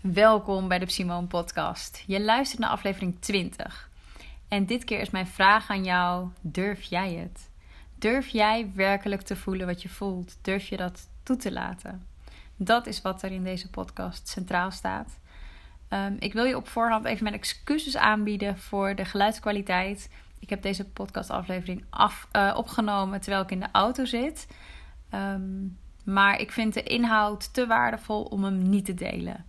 Welkom bij de Simone Podcast. Je luistert naar aflevering 20. En dit keer is mijn vraag aan jou: durf jij het? Durf jij werkelijk te voelen wat je voelt? Durf je dat toe te laten? Dat is wat er in deze podcast centraal staat. Um, ik wil je op voorhand even mijn excuses aanbieden voor de geluidskwaliteit. Ik heb deze podcastaflevering af, uh, opgenomen terwijl ik in de auto zit. Um, maar ik vind de inhoud te waardevol om hem niet te delen.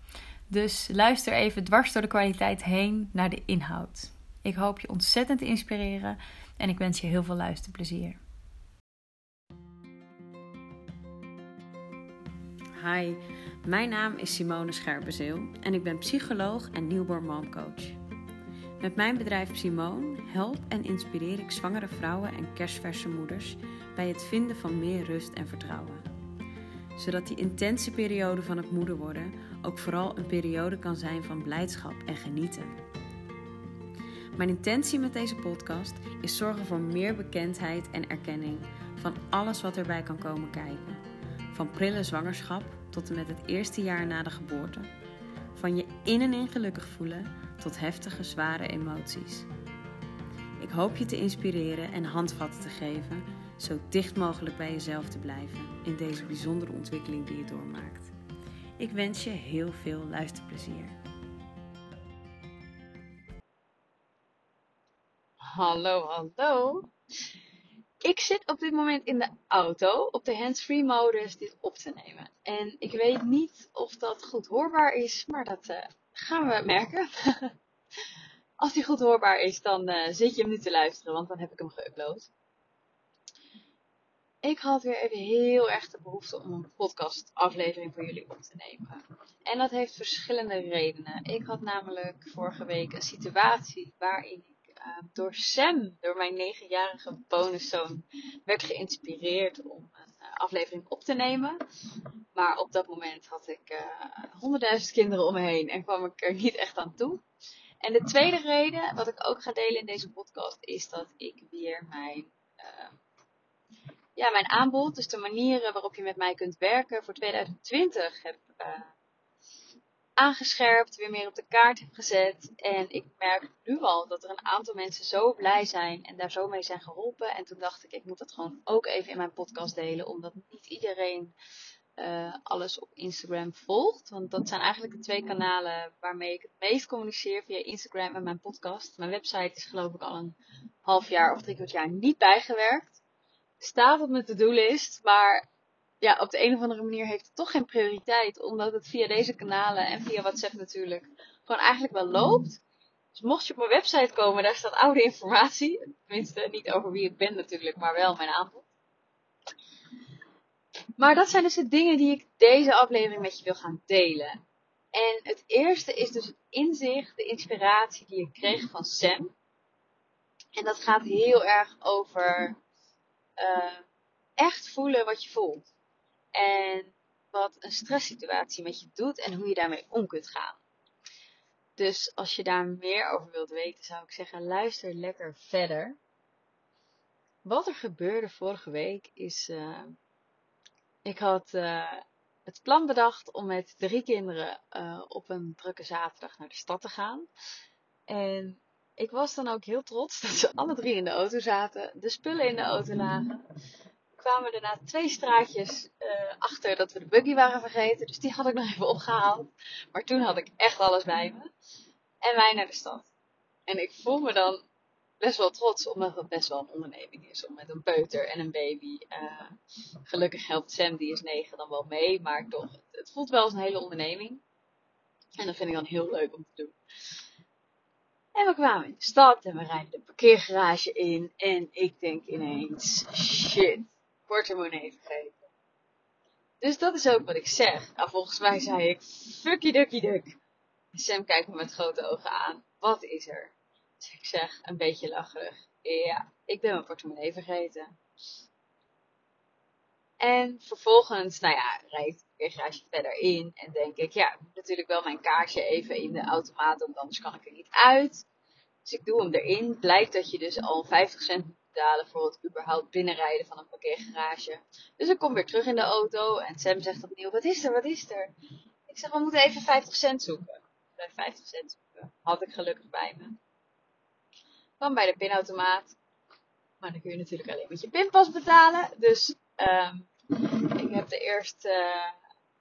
Dus luister even dwars door de kwaliteit heen naar de inhoud. Ik hoop je ontzettend te inspireren en ik wens je heel veel luisterplezier. Hi, mijn naam is Simone Scherpenzeel en ik ben psycholoog en newborn momcoach. Met mijn bedrijf Simone help en inspireer ik zwangere vrouwen en kerstverse moeders bij het vinden van meer rust en vertrouwen zodat die intense periode van het moeder worden ook vooral een periode kan zijn van blijdschap en genieten. Mijn intentie met deze podcast is zorgen voor meer bekendheid en erkenning van alles wat erbij kan komen kijken. Van prille zwangerschap tot en met het eerste jaar na de geboorte. Van je in en in gelukkig voelen tot heftige, zware emoties. Ik hoop je te inspireren en handvatten te geven zo dicht mogelijk bij jezelf te blijven in deze bijzondere ontwikkeling die je doormaakt. Ik wens je heel veel luisterplezier. Hallo, hallo. Ik zit op dit moment in de auto op de hands-free modus dit op te nemen. En ik weet niet of dat goed hoorbaar is, maar dat uh, gaan we merken. Als die goed hoorbaar is, dan uh, zit je hem nu te luisteren, want dan heb ik hem geüpload. Ik had weer even heel erg de behoefte om een podcastaflevering voor jullie op te nemen. En dat heeft verschillende redenen. Ik had namelijk vorige week een situatie waarin ik uh, door Sam, door mijn negenjarige bonuszoon, werd geïnspireerd om een uh, aflevering op te nemen. Maar op dat moment had ik honderdduizend uh, kinderen om me heen en kwam ik er niet echt aan toe. En de tweede reden, wat ik ook ga delen in deze podcast, is dat ik weer mijn ja, mijn aanbod, dus de manieren waarop je met mij kunt werken voor 2020 heb uh, aangescherpt, weer meer op de kaart heb gezet. En ik merk nu al dat er een aantal mensen zo blij zijn en daar zo mee zijn geholpen. En toen dacht ik, ik moet dat gewoon ook even in mijn podcast delen, omdat niet iedereen uh, alles op Instagram volgt. Want dat zijn eigenlijk de twee kanalen waarmee ik het meest communiceer via Instagram en mijn podcast. Mijn website is geloof ik al een half jaar of drie kwart jaar niet bijgewerkt staat op mijn to-do-list, maar ja, op de een of andere manier heeft het toch geen prioriteit, omdat het via deze kanalen en via WhatsApp natuurlijk gewoon eigenlijk wel loopt. Dus mocht je op mijn website komen, daar staat oude informatie. Tenminste, niet over wie ik ben natuurlijk, maar wel mijn aanbod. Maar dat zijn dus de dingen die ik deze aflevering met je wil gaan delen. En het eerste is dus het inzicht, de inspiratie die ik kreeg van Sam. En dat gaat heel erg over uh, echt voelen wat je voelt. En wat een stresssituatie met je doet en hoe je daarmee om kunt gaan. Dus als je daar meer over wilt weten, zou ik zeggen, luister lekker verder. Wat er gebeurde vorige week is, uh, ik had uh, het plan bedacht om met drie kinderen op een drukke zaterdag naar de stad te gaan. En ik was dan ook heel trots dat ze alle drie in de auto zaten, de spullen in de auto lagen. We kwamen er na twee straatjes uh, achter dat we de buggy waren vergeten, dus die had ik nog even opgehaald. Maar toen had ik echt alles bij me. En wij naar de stad. En ik voel me dan best wel trots, omdat het best wel een onderneming is om met een peuter en een baby. Uh, gelukkig helpt Sam, die is negen, dan wel mee, maar toch, het voelt wel als een hele onderneming. En dat vind ik dan heel leuk om te doen. En we kwamen in de stad en we rijden de parkeergarage in. En ik denk ineens, shit, portemonnee vergeten. Dus dat is ook wat ik zeg. Nou, volgens mij zei ik, fucky ducky duck. Sam kijkt me met grote ogen aan. Wat is er? Dus ik zeg, een beetje lacherig. Ja, ik ben mijn portemonnee vergeten. En vervolgens, nou ja, rijdt de parkeergarage verder in. En denk ik, ja, ik moet natuurlijk wel mijn kaartje even in de automaat, want anders kan ik er niet uit. Dus ik doe hem erin. Blijkt dat je dus al 50 cent moet betalen voor het überhaupt binnenrijden van een parkeergarage. Dus ik kom weer terug in de auto en Sam zegt opnieuw, wat is er, wat is er? Ik zeg, we moeten even 50 cent zoeken. Bij 50 cent zoeken. Had ik gelukkig bij me. Kwam bij de pinautomaat. Maar dan kun je natuurlijk alleen met je pinpas betalen. Dus um, ik heb de eerste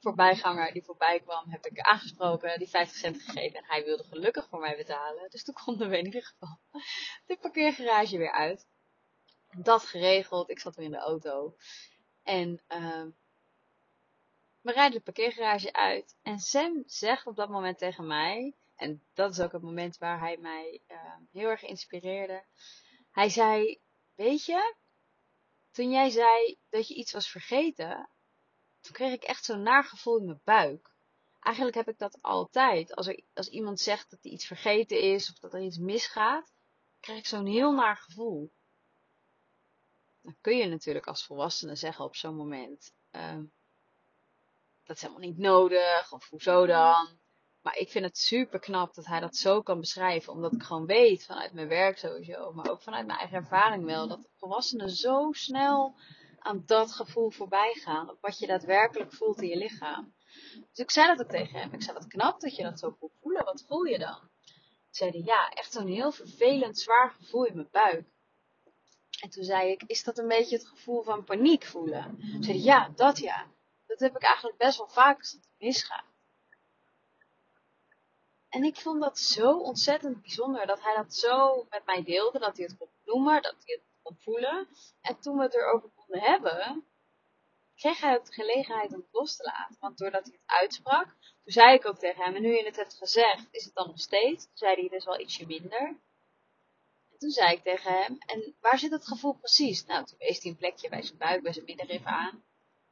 voorbijganger die voorbij kwam, heb ik aangesproken, die 50 cent gegeven. En hij wilde gelukkig voor mij betalen. Dus toen konden we in ieder geval de parkeergarage weer uit. Dat geregeld. Ik zat weer in de auto. En uh, we rijden de parkeergarage uit. En Sam zegt op dat moment tegen mij. En dat is ook het moment waar hij mij uh, heel erg inspireerde. Hij zei: Weet je, toen jij zei dat je iets was vergeten, toen kreeg ik echt zo'n naar gevoel in mijn buik. Eigenlijk heb ik dat altijd. Als, er, als iemand zegt dat hij iets vergeten is of dat er iets misgaat, krijg ik zo'n heel naar gevoel. Dan kun je natuurlijk als volwassene zeggen op zo'n moment: uh, dat is helemaal niet nodig, of hoezo dan? Maar ik vind het super knap dat hij dat zo kan beschrijven, omdat ik gewoon weet vanuit mijn werk sowieso, maar ook vanuit mijn eigen ervaring wel, dat volwassenen zo snel aan dat gevoel voorbij gaan, op wat je daadwerkelijk voelt in je lichaam. Dus ik zei dat ook tegen hem. Ik zei, wat knap dat je dat zo voelt voelen. Wat voel je dan? Toen zei ja, echt zo'n heel vervelend, zwaar gevoel in mijn buik. En toen zei ik, is dat een beetje het gevoel van paniek voelen? Toen zei ja, dat ja. Dat heb ik eigenlijk best wel vaak als het misgaat. En ik vond dat zo ontzettend bijzonder dat hij dat zo met mij deelde, dat hij het kon noemen, dat hij het kon voelen. En toen we het erover konden hebben, kreeg hij de gelegenheid om het los te laten. Want doordat hij het uitsprak, toen zei ik ook tegen hem, en nu je het hebt gezegd, is het dan nog steeds? Toen zei hij, dus wel ietsje minder. En toen zei ik tegen hem, en waar zit het gevoel precies? Nou, toen wees hij een plekje bij zijn buik, bij zijn middenrif aan.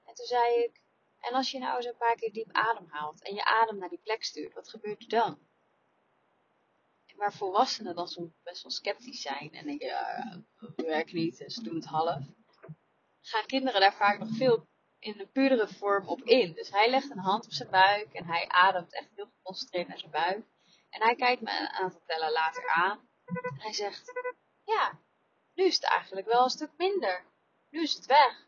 En toen zei ik, en als je nou eens een paar keer diep ademhaalt en je adem naar die plek stuurt, wat gebeurt er dan? waar volwassenen dan soms best wel sceptisch zijn en denken, ja, dat werkt niet ze doen het half, gaan kinderen daar vaak nog veel in een puurdere vorm op in. Dus hij legt een hand op zijn buik en hij ademt echt heel geconcentreerd naar zijn buik. En hij kijkt me een aantal tellen later aan en hij zegt, ja, nu is het eigenlijk wel een stuk minder. Nu is het weg.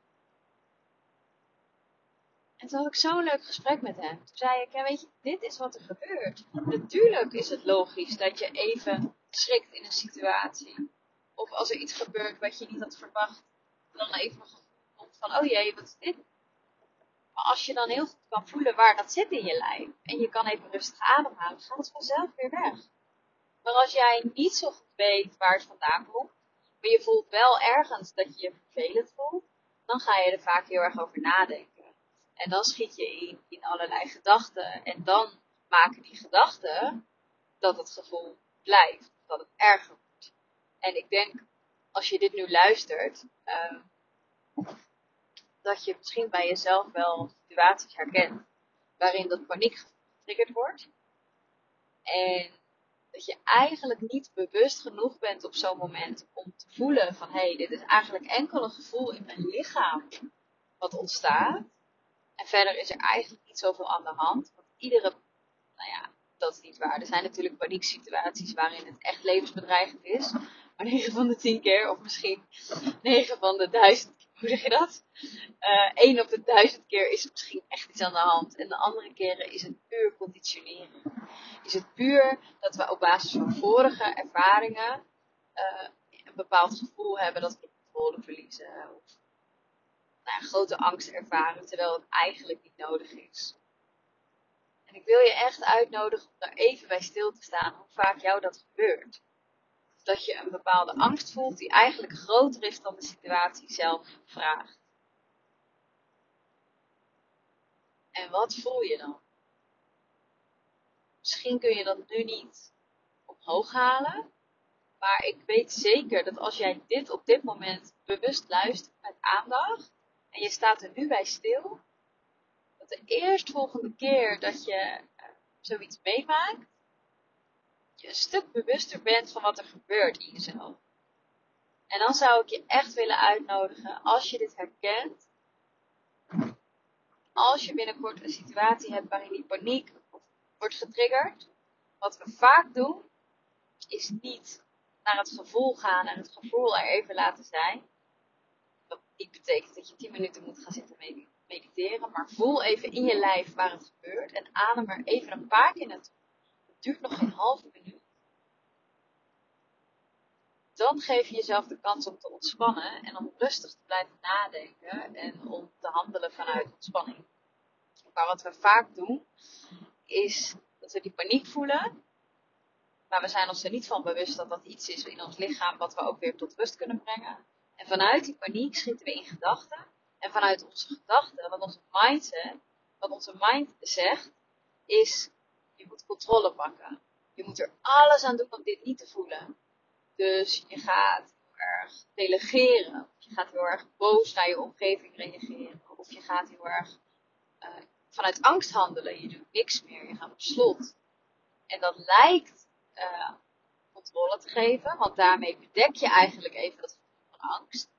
En toen had ik zo'n leuk gesprek met hem. Toen zei ik, ja weet je, dit is wat er gebeurt. Natuurlijk is het logisch dat je even schrikt in een situatie. Of als er iets gebeurt wat je niet had verwacht, dan even komt van, oh jee, wat is dit? Maar als je dan heel goed kan voelen waar dat zit in je lijf, en je kan even rustig ademhalen, gaat het vanzelf weer weg. Maar als jij niet zo goed weet waar het vandaan komt, maar je voelt wel ergens dat je je vervelend voelt, dan ga je er vaak heel erg over nadenken. En dan schiet je in, in allerlei gedachten. En dan maken die gedachten dat het gevoel blijft. Dat het erger wordt. En ik denk, als je dit nu luistert, uh, dat je misschien bij jezelf wel situaties herkent waarin dat paniek getriggerd wordt. En dat je eigenlijk niet bewust genoeg bent op zo'n moment om te voelen van hé, hey, dit is eigenlijk enkel een gevoel in mijn lichaam wat ontstaat. En verder is er eigenlijk niet zoveel aan de hand. Want iedere, nou ja, dat is niet waar. Er zijn natuurlijk panieksituaties waarin het echt levensbedreigend is. Maar 9 van de 10 keer, of misschien 9 van de 1000, hoe zeg je dat? Uh, 1 op de 1000 keer is er misschien echt iets aan de hand. En de andere keren is het puur conditioneren. Is het puur dat we op basis van vorige ervaringen uh, een bepaald gevoel hebben dat we controle verliezen. Of nou, grote angst ervaren, terwijl het eigenlijk niet nodig is. En ik wil je echt uitnodigen om daar even bij stil te staan, hoe vaak jou dat gebeurt. Dat je een bepaalde angst voelt die eigenlijk groter is dan de situatie zelf vraagt. En wat voel je dan? Misschien kun je dat nu niet omhoog halen, maar ik weet zeker dat als jij dit op dit moment bewust luistert met aandacht, en je staat er nu bij stil, dat de eerstvolgende keer dat je uh, zoiets meemaakt, je een stuk bewuster bent van wat er gebeurt in jezelf. En dan zou ik je echt willen uitnodigen, als je dit herkent, als je binnenkort een situatie hebt waarin die paniek wordt getriggerd, wat we vaak doen, is niet naar het gevoel gaan en het gevoel er even laten zijn, niet betekent dat je 10 minuten moet gaan zitten mediteren, maar voel even in je lijf waar het gebeurt en adem er even een paar keer naartoe. Het duurt nog geen halve minuut. Dan geef je jezelf de kans om te ontspannen en om rustig te blijven nadenken en om te handelen vanuit ontspanning. Maar wat we vaak doen, is dat we die paniek voelen, maar we zijn ons er niet van bewust dat dat iets is in ons lichaam wat we ook weer tot rust kunnen brengen. En vanuit die paniek schieten we in gedachten. En vanuit onze gedachten, wat onze mindset, wat onze mind zegt, is je moet controle pakken. Je moet er alles aan doen om dit niet te voelen. Dus je gaat heel erg delegeren. Of je gaat heel erg boos naar je omgeving reageren. Of je gaat heel erg uh, vanuit angst handelen. Je doet niks meer. Je gaat op slot. En dat lijkt uh, controle te geven. Want daarmee bedek je eigenlijk even dat gevoel van angst.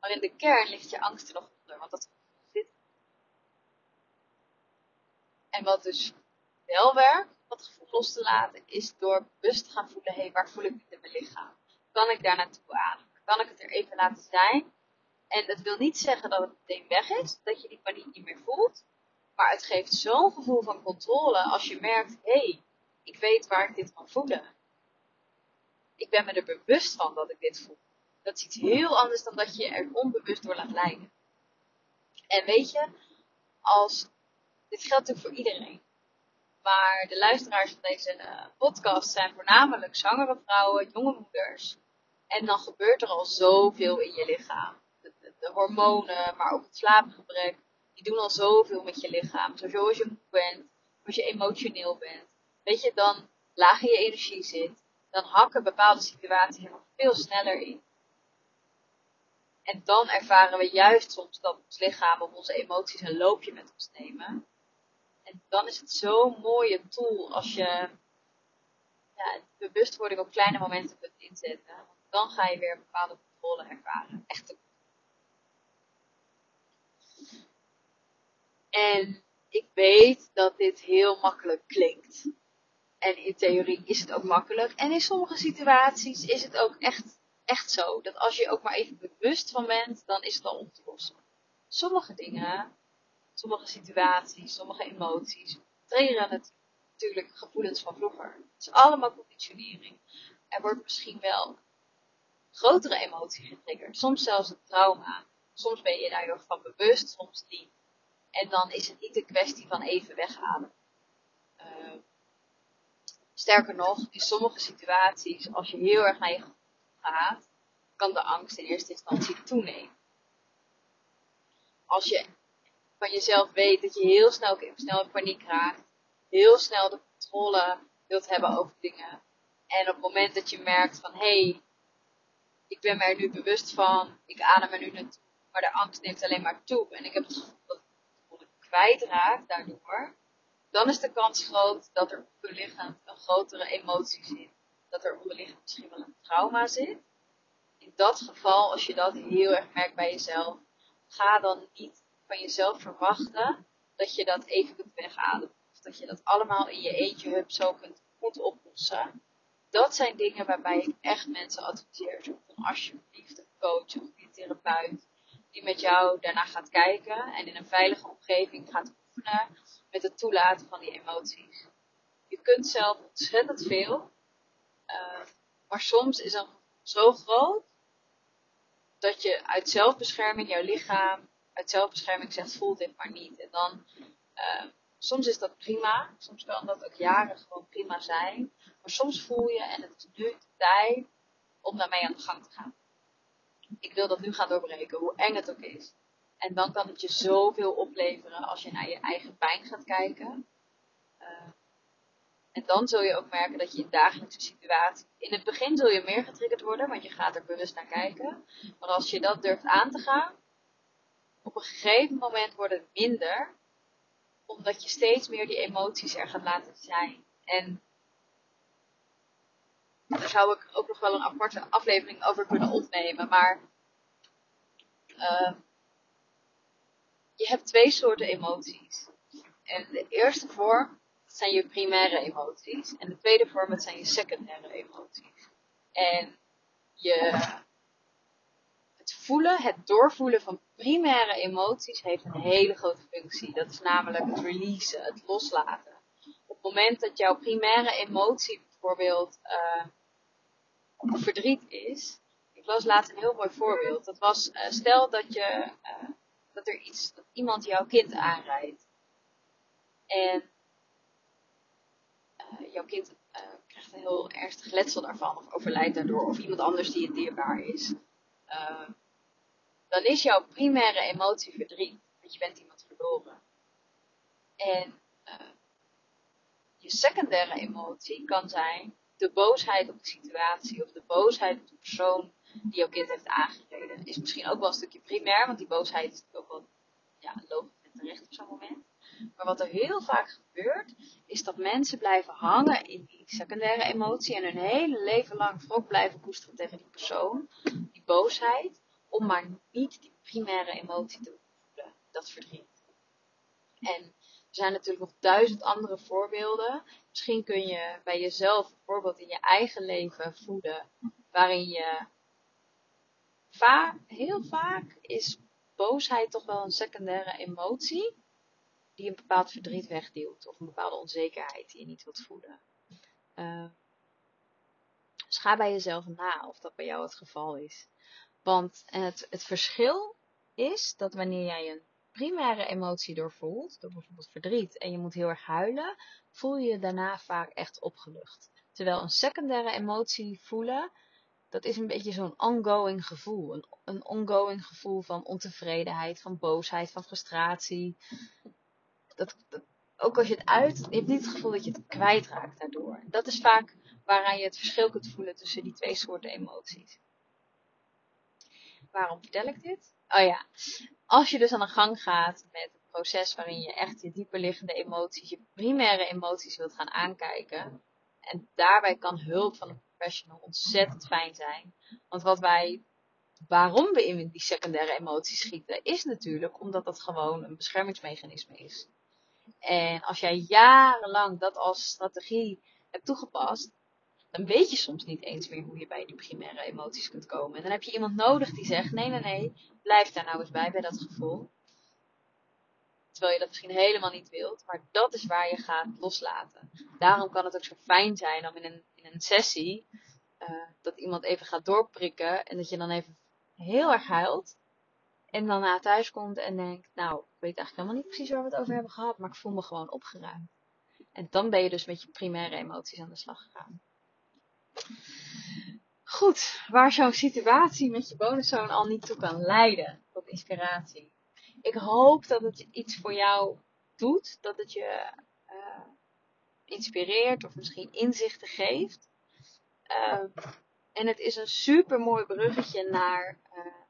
Maar in de kern ligt je angst er nog onder. Want dat zit. En wat dus wel werkt, wat gevoel los te laten, is door bewust te gaan voelen, hé, hey, waar voel ik dit in mijn lichaam? Kan ik daar naartoe ademen? Kan ik het er even laten zijn? En dat wil niet zeggen dat het meteen weg is, dat je die paniek niet meer voelt. Maar het geeft zo'n gevoel van controle als je merkt, hé, hey, ik weet waar ik dit kan voelen. Ik ben me er bewust van dat ik dit voel. Dat is iets heel anders dan dat je je er onbewust door laat leiden. En weet je, als, dit geldt natuurlijk voor iedereen. Maar de luisteraars van deze eh, podcast zijn voornamelijk zwangere vrouwen, jonge moeders. En dan gebeurt er al zoveel in je lichaam. De, de, hormonen, maar ook het slaapgebrek, die doen al zoveel met je lichaam. Sowieso als je moe bent, als je emotioneel bent. Weet je, dan lager je energie zit. Dan hakken bepaalde situaties nog veel sneller in. En dan ervaren we juist soms dat ons lichaam of onze emoties een loopje met ons nemen. En dan is het zo'n mooie tool als je ja, bewustwording op kleine momenten kunt inzetten. Want dan ga je weer bepaalde controle ervaren. Echt. En ik weet dat dit heel makkelijk klinkt. En in theorie is het ook makkelijk. En in sommige situaties is het ook echt, echt zo. Dat als je ook maar even bewust van bent, dan is het al op te lossen. Sommige dingen sommige situaties, sommige emoties triggeren natuurlijk gevoelens van vroeger. Het is allemaal conditionering. Er wordt misschien wel grotere emotie getriggerd, soms zelfs een trauma. Soms ben je daar heel van bewust, soms niet. En dan is het niet een kwestie van even weghalen. Uh, sterker nog, in sommige situaties, als je heel erg naar je gevoel gaat, kan de angst in eerste instantie toenemen. Als je van jezelf weet dat je heel snel, snel paniek raakt. Heel snel de controle wilt hebben over dingen. En op het moment dat je merkt van, hé, hey, ik ben me er nu bewust van, ik adem er nu naartoe, maar de angst neemt alleen maar toe. En ik heb het gevoel dat ik controle kwijtraak daardoor. Dan is de kans groot dat er onderliggend een grotere emotie zit. Dat er onderliggend misschien wel een trauma zit. In dat geval, als je dat heel erg merkt bij jezelf, ga dan niet van jezelf verwachten dat je dat even kunt wegademen. Of dat je dat allemaal in je eentje hub zo kunt goed oplossen. Dat zijn dingen waarbij ik echt mensen adviseer. Zoek dan alsjeblieft een coach of een therapeut die met jou daarna gaat kijken en in een veilige omgeving gaat oefenen met het toelaten van die emoties. Je kunt zelf ontzettend veel, uh, maar soms is een zo groot dat je uit zelfbescherming jouw lichaam uit zelfbescherming zegt, voel dit maar niet. En dan, uh, soms is dat prima. Soms kan dat ook jaren gewoon prima zijn. Maar soms voel je, en het is nu tijd om daarmee aan de gang te gaan. Ik wil dat nu gaan doorbreken, hoe eng het ook is. En dan kan het je zoveel opleveren als je naar je eigen pijn gaat kijken. Uh, en dan zul je ook merken dat je in dagelijkse situaties. In het begin zul je meer getriggerd worden, want je gaat er bewust naar kijken. Maar als je dat durft aan te gaan, op een gegeven moment wordt het minder, omdat je steeds meer die emoties er gaat laten zijn. En daar zou ik ook nog wel een aparte aflevering over kunnen opnemen, maar uh, je hebt twee soorten emoties. En de eerste vorm zijn je primaire emoties. En de tweede vorm dat zijn je secundaire emoties. En je het voelen, het doorvoelen van primaire emoties heeft een hele grote functie. Dat is namelijk het releasen, het loslaten. Op het moment dat jouw primaire emotie bijvoorbeeld uh, verdriet is. Ik las laatst een heel mooi voorbeeld. Dat was, uh, stel dat je, uh, dat er iets, dat iemand jouw kind aanrijdt. En jouw kind krijgt een heel ernstig letsel daarvan, of overlijdt daardoor, of iemand anders die het dierbaar is. Uh, dan is jouw primaire emotie verdriet. Want je bent iemand verloren. En uh, je secundaire emotie kan zijn de boosheid op de situatie of de boosheid op de persoon die jouw kind heeft aangereden. Is misschien ook wel een stukje primair, want die boosheid is ook wel ja, logisch en terecht op zo'n moment. Maar wat er heel vaak gebeurt, is dat mensen blijven hangen in die secundaire emotie en hun hele leven lang wrok blijven koesteren tegen die persoon, die boosheid, om maar niet die primaire emotie te voelen, dat verdriet. En er zijn natuurlijk nog duizend andere voorbeelden. Misschien kun je bij jezelf een voorbeeld in je eigen leven voelen, waarin je va heel vaak is boosheid toch wel een secundaire emotie die een bepaald verdriet wegduwt of een bepaalde onzekerheid die je niet wilt voelen. Uh, dus ga bij jezelf na of dat bij jou het geval is. Want het, het verschil is dat wanneer jij een primaire emotie doorvoelt, door bijvoorbeeld verdriet, en je moet heel erg huilen, voel je je daarna vaak echt opgelucht. Terwijl een secundaire emotie voelen, dat is een beetje zo'n ongoing gevoel. Een, een ongoing gevoel van ontevredenheid, van boosheid, van frustratie. Dat, ook als je het uit, je hebt niet het gevoel dat je het kwijtraakt daardoor. Dat is vaak waaraan je het verschil kunt voelen tussen die twee soorten emoties. Waarom vertel ik dit? Oh ja, als je dus aan de gang gaat met het proces waarin je echt je dieperliggende emoties, je primaire emoties wilt gaan aankijken. En daarbij kan hulp van een professional ontzettend fijn zijn. Want wat wij, waarom we in die secundaire emoties schieten, is natuurlijk omdat dat gewoon een beschermingsmechanisme is. En als jij jarenlang dat als strategie hebt toegepast, dan weet je soms niet eens meer hoe je bij die primaire emoties kunt komen. En dan heb je iemand nodig die zegt: nee, nee, nee, blijf daar nou eens bij, bij dat gevoel. Terwijl je dat misschien helemaal niet wilt, maar dat is waar je gaat loslaten. Daarom kan het ook zo fijn zijn om in een, in een sessie uh, dat iemand even gaat doorprikken en dat je dan even heel erg huilt. En dan na thuis komt en denkt, nou, ik weet eigenlijk helemaal niet precies waar we het over hebben gehad, maar ik voel me gewoon opgeruimd. En dan ben je dus met je primaire emoties aan de slag gegaan. Goed, waar zo'n situatie met je bonuszoon al niet toe kan leiden tot inspiratie. Ik hoop dat het iets voor jou doet, dat het je uh, inspireert of misschien inzichten geeft. Uh, en het is een super mooi bruggetje naar, uh,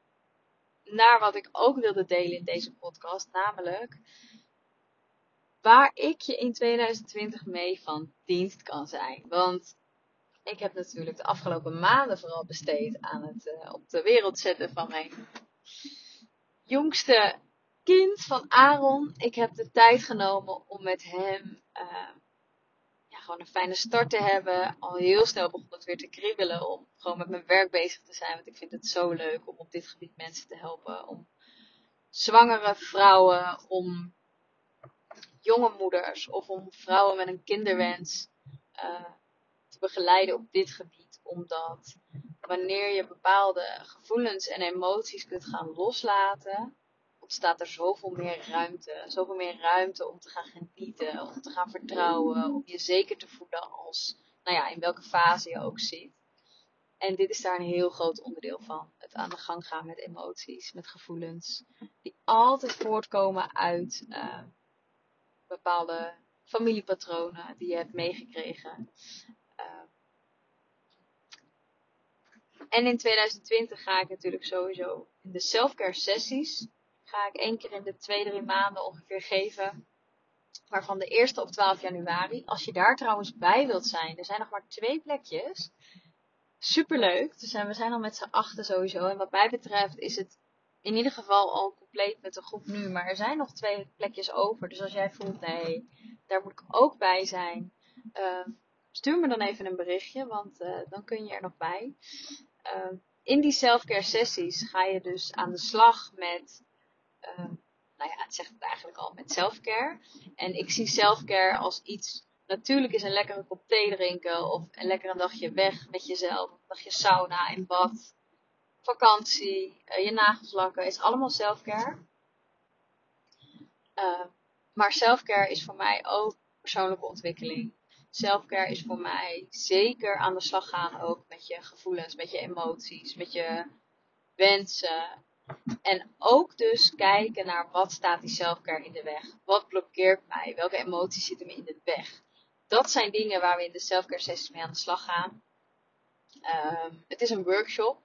naar wat ik ook wilde delen in deze podcast, namelijk waar ik je in 2020 mee van dienst kan zijn. Want ik heb natuurlijk de afgelopen maanden vooral besteed aan het uh, op de wereld zetten van mijn jongste kind, van Aaron. Ik heb de tijd genomen om met hem ja, gewoon een fijne start te hebben. Al heel snel begon het weer te kriebelen om gewoon met mijn werk bezig te zijn. Want ik vind het zo leuk om op dit gebied mensen te helpen. Om zwangere vrouwen, om jonge moeders of om vrouwen met een kinderwens. Uh, te begeleiden op dit gebied. Omdat wanneer je bepaalde gevoelens en emoties kunt gaan loslaten, ontstaat er zoveel meer ruimte. Zoveel meer ruimte om te gaan genieten, om te gaan vertrouwen, om je zeker te voelen als, nou ja, in welke fase je ook zit. En dit is daar een heel groot onderdeel van. Het aan de gang gaan met emoties, met gevoelens. Die altijd voortkomen uit uh, bepaalde familiepatronen die je hebt meegekregen. En in 2020 ga ik natuurlijk sowieso in de selfcare sessies. Ga ik één keer in de twee, drie maanden ongeveer geven. Waarvan de eerste op 12 januari. Als je daar trouwens bij wilt zijn. Er zijn nog maar twee plekjes. Superleuk. Dus we zijn al met z'n achten sowieso. En wat mij betreft is het in ieder geval al compleet met de groep nu. Maar er zijn nog twee plekjes over. Dus als jij voelt, nee, daar moet ik ook bij zijn. Uh, stuur me dan even een berichtje, want uh, dan kun je er nog bij. Uh, in die selfcare sessies ga je dus aan de slag met, uh, nou ja, het zegt het eigenlijk al, met selfcare. En ik zie selfcare als iets, natuurlijk is een lekkere kop thee drinken of een lekker een dagje weg met jezelf, een dagje sauna in bad, vakantie, uh, je nagels lakken, is allemaal selfcare. Uh, maar selfcare is voor mij ook persoonlijke ontwikkeling. Selfcare is voor mij zeker aan de slag gaan ook met je gevoelens, met je emoties, met je wensen. En ook dus kijken naar wat staat die selfcare in de weg. Wat blokkeert mij? Welke emoties zitten me in de weg? Dat zijn dingen waar we in de selfcare sessies mee aan de slag gaan. Um, het is een workshop.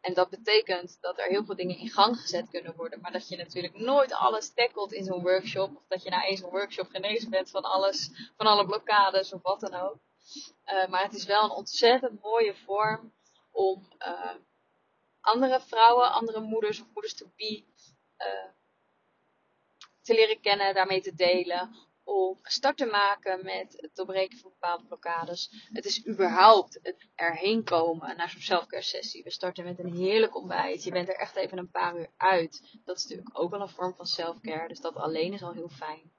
En dat betekent dat er heel veel dingen in gang gezet kunnen worden. Maar dat je natuurlijk nooit alles tackelt in zo'n workshop. Of dat je na één workshop genezen bent van alles, van alle blokkades of wat dan ook. Uh, maar het is wel een ontzettend mooie vorm om uh, andere vrouwen, andere moeders of moeders to be uh, te leren kennen, daarmee te delen om start te maken met het doorbreken van bepaalde blokkades. Het is überhaupt het erheen komen naar zo'n selfcare sessie. We starten met een heerlijk ontbijt. Je bent er echt even een paar uur uit. Dat is natuurlijk ook wel een vorm van selfcare. Dus dat alleen is al heel fijn.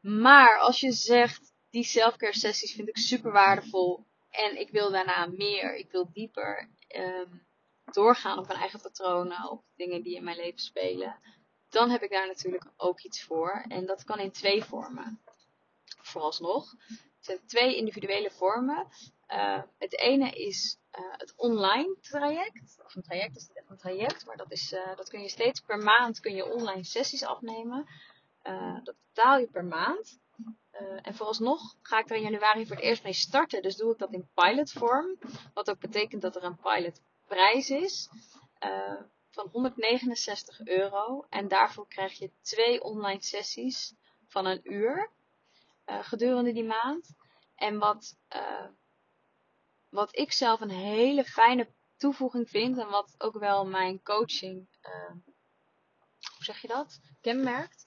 Maar als je zegt, die selfcare sessies vind ik super waardevol. En ik wil daarna meer. Ik wil dieper um, doorgaan op mijn eigen patronen. Op dingen die in mijn leven spelen dan heb ik daar natuurlijk ook iets voor. En dat kan in twee vormen. Vooralsnog. Het zijn twee individuele vormen. Uh, het ene is uh, het online traject. Of een traject is niet echt een traject, maar dat, is, uh, dat kun je steeds per maand kun je online sessies afnemen. dat betaal je per maand. en vooralsnog ga ik er in januari voor het eerst mee starten. Dus doe ik dat in pilotvorm. Wat ook betekent dat er een pilotprijs is van 169 euro. En daarvoor krijg je twee online sessies van een uur uh, gedurende die maand. En wat, uh, wat ik zelf een hele fijne toevoeging vind en wat ook wel mijn coaching, hoe zeg je dat, kenmerkt,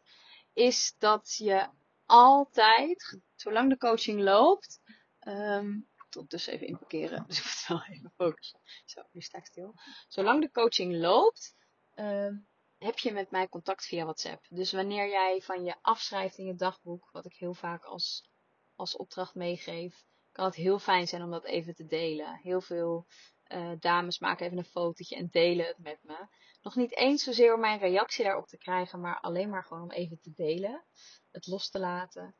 is dat je altijd, zolang de coaching loopt, um, dus even inparkeren. Dus ik moet wel even focussen. Zo, nu sta ik stil. Zolang de coaching loopt, uh, heb je met mij contact via WhatsApp. Dus wanneer jij van je afschrijft in je dagboek, wat ik heel vaak als, als opdracht meegeef, kan het heel fijn zijn om dat even te delen. Heel veel uh, dames maken even een fotootje en delen het met me. Nog niet eens zozeer om mijn reactie daarop te krijgen, maar alleen maar gewoon om even te delen. Het los te laten.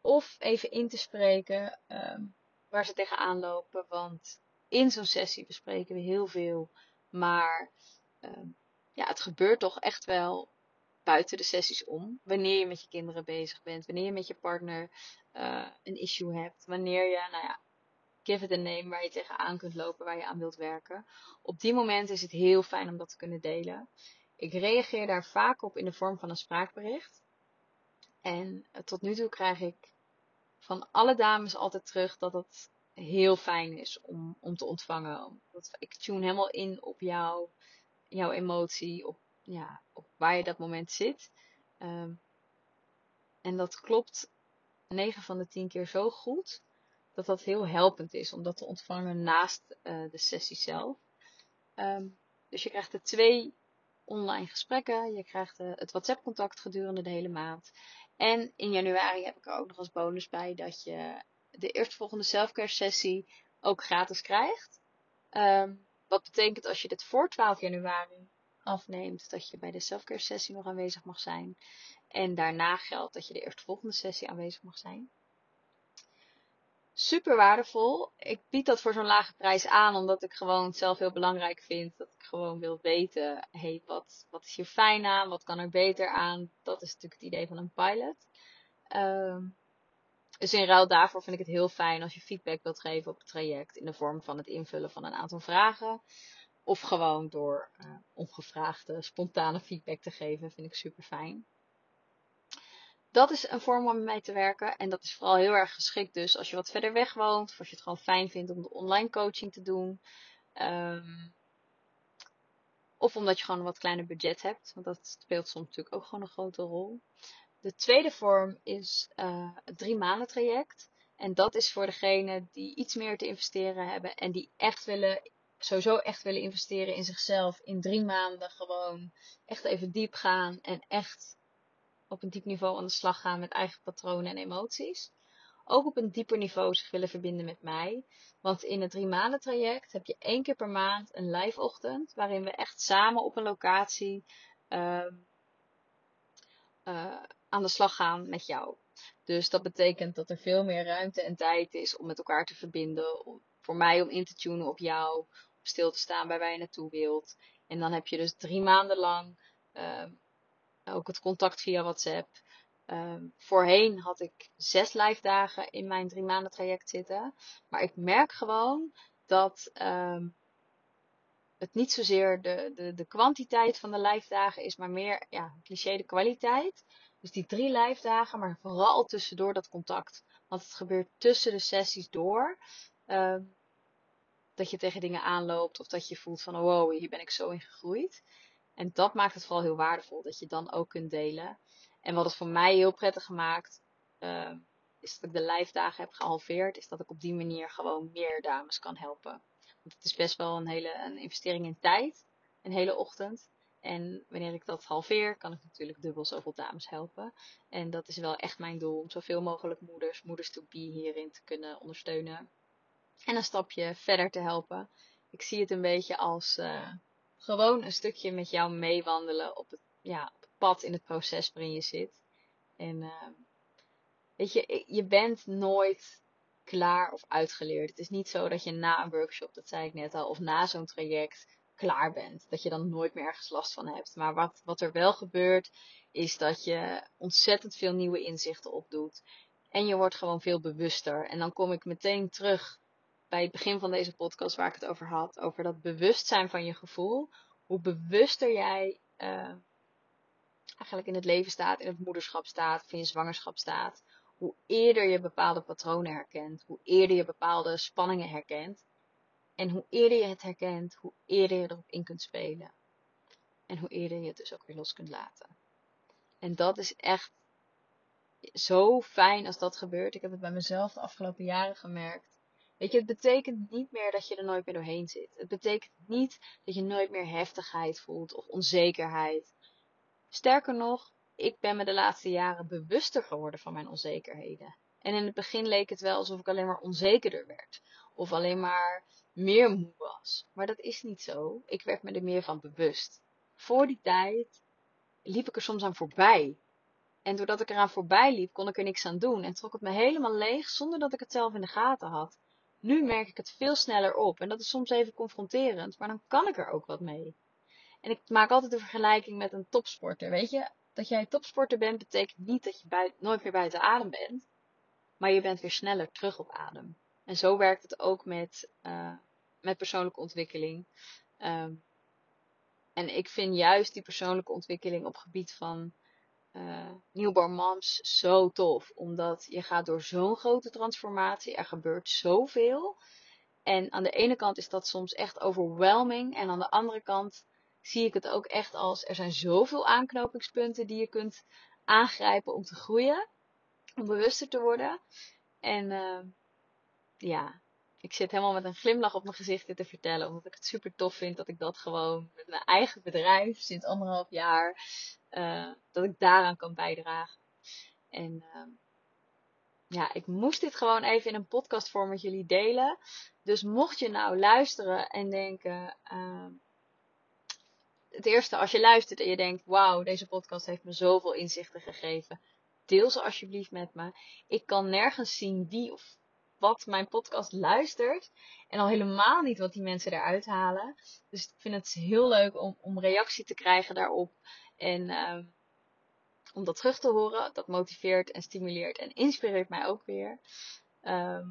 Of even in te spreken. Uh, waar ze tegenaan lopen. Want in zo'n sessie bespreken we heel veel. Maar uh, ja, het gebeurt toch echt wel buiten de sessies om. Wanneer je met je kinderen bezig bent. Wanneer je met je partner uh, een issue hebt. Wanneer je, nou ja, give it a name waar je tegenaan kunt lopen. Waar je aan wilt werken. Op die momenten is het heel fijn om dat te kunnen delen. Ik reageer daar vaak op in de vorm van een spraakbericht. En uh, tot nu toe krijg ik van alle dames altijd terug dat het heel fijn is om, om te ontvangen. Ik tune helemaal in op jou, jouw emotie, op, ja, op waar je dat moment zit. Um, en dat klopt 9 van de 10 keer zo goed dat dat heel helpend is om dat te ontvangen naast uh, de sessie zelf. Um, dus je krijgt er twee online gesprekken, je krijgt uh, het WhatsApp contact gedurende de hele maand. En in januari heb ik er ook nog als bonus bij dat je de eerstvolgende selfcare sessie ook gratis krijgt. Um, wat betekent als je dit voor 12 januari afneemt, dat je bij de selfcare sessie nog aanwezig mag zijn. En daarna geldt dat je de eerstvolgende sessie aanwezig mag zijn super waardevol. Ik bied dat voor zo'n lage prijs aan, omdat ik gewoon zelf heel belangrijk vind. Dat ik gewoon wil weten, hey, wat, wat is hier fijn aan? Wat kan er beter aan? Dat is natuurlijk het idee van een pilot. Um, dus in ruil daarvoor vind ik het heel fijn als je feedback wilt geven op het traject. In de vorm van het invullen van een aantal vragen. Of gewoon door uh, ongevraagde, spontane feedback te geven. Vind ik super fijn dat is een vorm om met mij te werken. En dat is vooral heel erg geschikt dus als je wat verder weg woont. Of als je het gewoon fijn vindt om de online coaching te doen. Um, of omdat je gewoon een wat kleiner budget hebt. Want dat speelt soms natuurlijk ook gewoon een grote rol. De tweede vorm is uh, het drie maanden traject. En dat is voor degenen die iets meer te investeren hebben en die echt willen, sowieso echt willen investeren in zichzelf. In drie maanden gewoon echt even diep gaan en echt op een diep niveau aan de slag gaan met eigen patronen en emoties. Ook op een dieper niveau zich willen verbinden met mij. Want in het drie maanden traject heb je één keer per maand een live ochtend. Waarin we echt samen op een locatie uh, uh, aan de slag gaan met jou. Dus dat betekent dat er veel meer ruimte en tijd is om met elkaar te verbinden. Voor mij om in te tunen op jou. Om stil te staan bij waar je naartoe wilt. En dan heb je dus drie maanden lang uh, ook het contact via WhatsApp. Um, voorheen had ik zes live dagen in mijn drie maanden traject zitten. Maar ik merk gewoon dat um, het niet zozeer de, de, de kwantiteit van de live dagen is, maar meer ja, cliché de kwaliteit. Dus die drie live dagen, maar vooral tussendoor dat contact. Want het gebeurt tussen de sessies door. Um, dat je tegen dingen aanloopt of dat je voelt van wow, hier ben ik zo in gegroeid. En dat maakt het vooral heel waardevol, dat je dan ook kunt delen. En wat het voor mij heel prettig gemaakt, uh, is dat ik de lijfdagen heb gehalveerd, is dat ik op die manier gewoon meer dames kan helpen. Want het is best wel een hele een investering in tijd, een hele ochtend. En wanneer ik dat halveer, kan ik natuurlijk dubbel zoveel dames helpen. En dat is wel echt mijn doel, om zoveel mogelijk moeders, moeders to be hierin te kunnen ondersteunen. En een stapje verder te helpen. Ik zie het een beetje als uh, gewoon een stukje met jou meewandelen op het, ja, op het pad in het proces waarin je zit. En uh, weet je, je bent nooit klaar of uitgeleerd. Het is niet zo dat je na een workshop, dat zei ik net al, of na zo'n traject klaar bent. Dat je dan nooit meer ergens last van hebt. Maar wat, wat er wel gebeurt, is dat je ontzettend veel nieuwe inzichten opdoet. En je wordt gewoon veel bewuster. En dan kom ik meteen terug bij het begin van deze podcast waar ik het over had. Over dat bewustzijn van je gevoel. Hoe bewuster jij uh, eigenlijk in het leven staat, in het moederschap staat, of in je zwangerschap staat. Hoe eerder je bepaalde patronen herkent. Hoe eerder je bepaalde spanningen herkent. En hoe eerder je het herkent, hoe eerder je erop in kunt spelen. En hoe eerder je het dus ook weer los kunt laten. En dat is echt zo fijn als dat gebeurt. Ik heb het bij mezelf de afgelopen jaren gemerkt. Weet je, het betekent niet meer dat je er nooit meer doorheen zit. Het betekent niet dat je nooit meer heftigheid voelt of onzekerheid. Sterker nog, ik ben me de laatste jaren bewuster geworden van mijn onzekerheden. En in het begin leek het wel alsof ik alleen maar onzekerder werd. Of alleen maar meer moe was. Maar dat is niet zo. Ik werd me er meer van bewust. Voor die tijd liep ik er soms aan voorbij. En doordat ik eraan voorbij liep, kon ik er niks aan doen. En trok het me helemaal leeg zonder dat ik het zelf in de gaten had. Nu merk ik het veel sneller op. En dat is soms even confronterend, maar dan kan ik er ook wat mee. En ik maak altijd de vergelijking met een topsporter. Weet je, dat jij topsporter bent, betekent niet dat je nooit meer buiten adem bent. Maar je bent weer sneller terug op adem. En zo werkt het ook met, uh, met persoonlijke ontwikkeling. Um, en ik vind juist die persoonlijke ontwikkeling op gebied van uh, newborn moms zo tof. Omdat je gaat door zo'n grote transformatie. Er gebeurt zoveel. En aan de ene kant is dat soms echt overwhelming. En aan de andere kant zie ik het ook echt als er zijn zoveel aanknopingspunten die je kunt aangrijpen om te groeien. Om bewuster te worden. En uh, ja, ik zit helemaal met een glimlach op mijn gezicht dit te vertellen. Omdat ik het super tof vind dat ik dat gewoon met mijn eigen bedrijf sinds anderhalf jaar uh, dat ik daaraan kan bijdragen. En uh, ja, ik moest dit gewoon even in een podcastvorm met jullie delen. Dus mocht je nou luisteren en denken. Uh, het eerste, als je luistert en je denkt: Wauw, deze podcast heeft me zoveel inzichten gegeven. Deel ze alsjeblieft met me. Ik kan nergens zien wie of wat mijn podcast luistert. En al helemaal niet wat die mensen eruit halen. Dus ik vind het heel leuk om, om reactie te krijgen daarop. En uh, om dat terug te horen, dat motiveert en stimuleert en inspireert mij ook weer. Uh,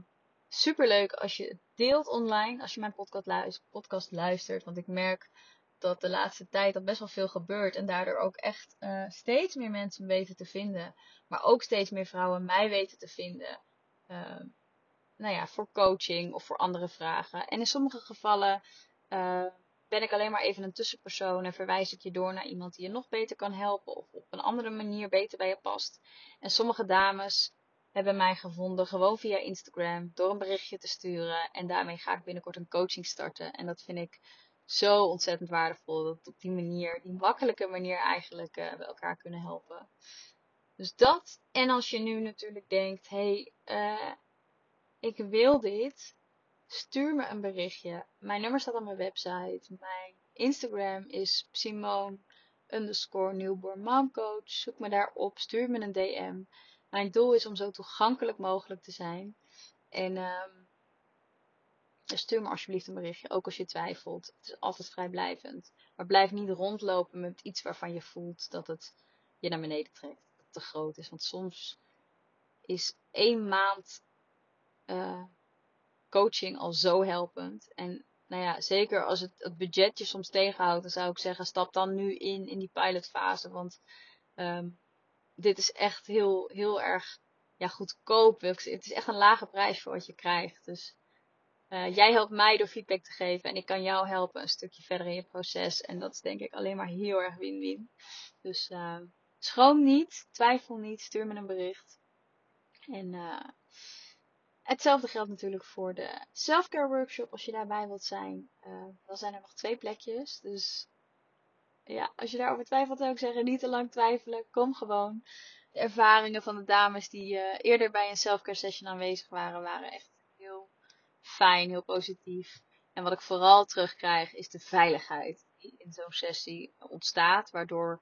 Super leuk als je het deelt online, als je mijn podcast luistert, podcast luistert. Want ik merk dat de laatste tijd dat best wel veel gebeurt. En daardoor ook echt uh, steeds meer mensen weten te vinden. Maar ook steeds meer vrouwen mij weten te vinden. Uh, nou ja, voor coaching of voor andere vragen. En in sommige gevallen uh, ben ik alleen maar even een tussenpersoon en verwijs ik je door naar iemand die je nog beter kan helpen of op een andere manier beter bij je past. En sommige dames hebben mij gevonden gewoon via Instagram door een berichtje te sturen. En daarmee ga ik binnenkort een coaching starten. En dat vind ik zo ontzettend waardevol. Dat op die manier, die makkelijke manier eigenlijk uh, we elkaar kunnen helpen. Dus dat. En als je nu natuurlijk denkt, hey, uh, ik wil dit. Stuur me een berichtje. Mijn nummer staat op mijn website. Mijn Instagram is Simone underscore newborn momcoach. Zoek me daarop. Stuur me een DM. Mijn doel is om zo toegankelijk mogelijk te zijn. En um, stuur me alsjeblieft een berichtje, ook als je twijfelt. Het is altijd vrijblijvend. Maar blijf niet rondlopen met iets waarvan je voelt dat het je naar beneden trekt. Dat het te groot is. Want soms is één maand uh, coaching al zo helpend. En nou ja, zeker als het, het budget je soms tegenhoudt, dan zou ik zeggen, stap dan nu in, in die pilotfase. Want um, dit is echt heel, heel erg ja, goedkoop. Het is echt een lage prijs voor wat je krijgt. Dus uh, jij helpt mij door feedback te geven en ik kan jou helpen een stukje verder in je proces. En dat is denk ik alleen maar heel erg win-win. Dus uh, schroom niet, twijfel niet, stuur me een bericht. En hetzelfde geldt natuurlijk voor de selfcare workshop als je daarbij wilt zijn. dan zijn er nog twee plekjes. Dus ja, als je daarover twijfelt, zou ik zeggen, niet te lang twijfelen. Kom gewoon. De ervaringen van de dames die uh, eerder bij een selfcare session aanwezig waren, waren echt heel fijn, heel positief. En wat ik vooral terugkrijg, is de veiligheid die in zo'n sessie ontstaat, waardoor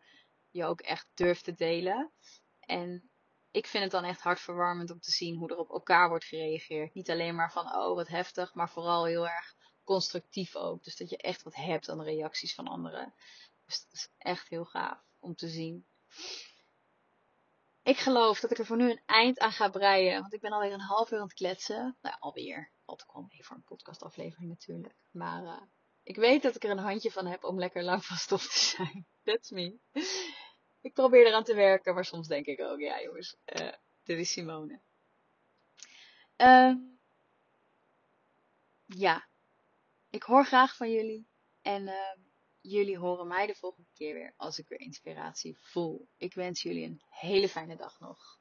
je ook echt durft te delen. En ik vind het dan echt hartverwarmend om te zien hoe er op elkaar wordt gereageerd. Niet alleen maar van, oh wat heftig, maar vooral heel erg constructief ook. Dus dat je echt wat hebt aan de reacties van anderen. Dus dat is echt heel gaaf om te zien. Ik geloof dat ik er voor nu een eind aan ga breien. Want ik ben alweer een half uur aan het kletsen. Nou, alweer. Valt kwam mee voor een podcastaflevering natuurlijk. Maar uh, ik weet dat ik er een handje van heb om lekker lang van stof te zijn. That's me. Ik probeer eraan te werken, maar soms denk ik ook, ja jongens, uh, dit is Simone. Uh, ja, ik hoor graag van jullie. En uh, Jullie horen mij de volgende keer weer als ik weer inspiratie voel. Ik wens jullie een hele fijne dag nog.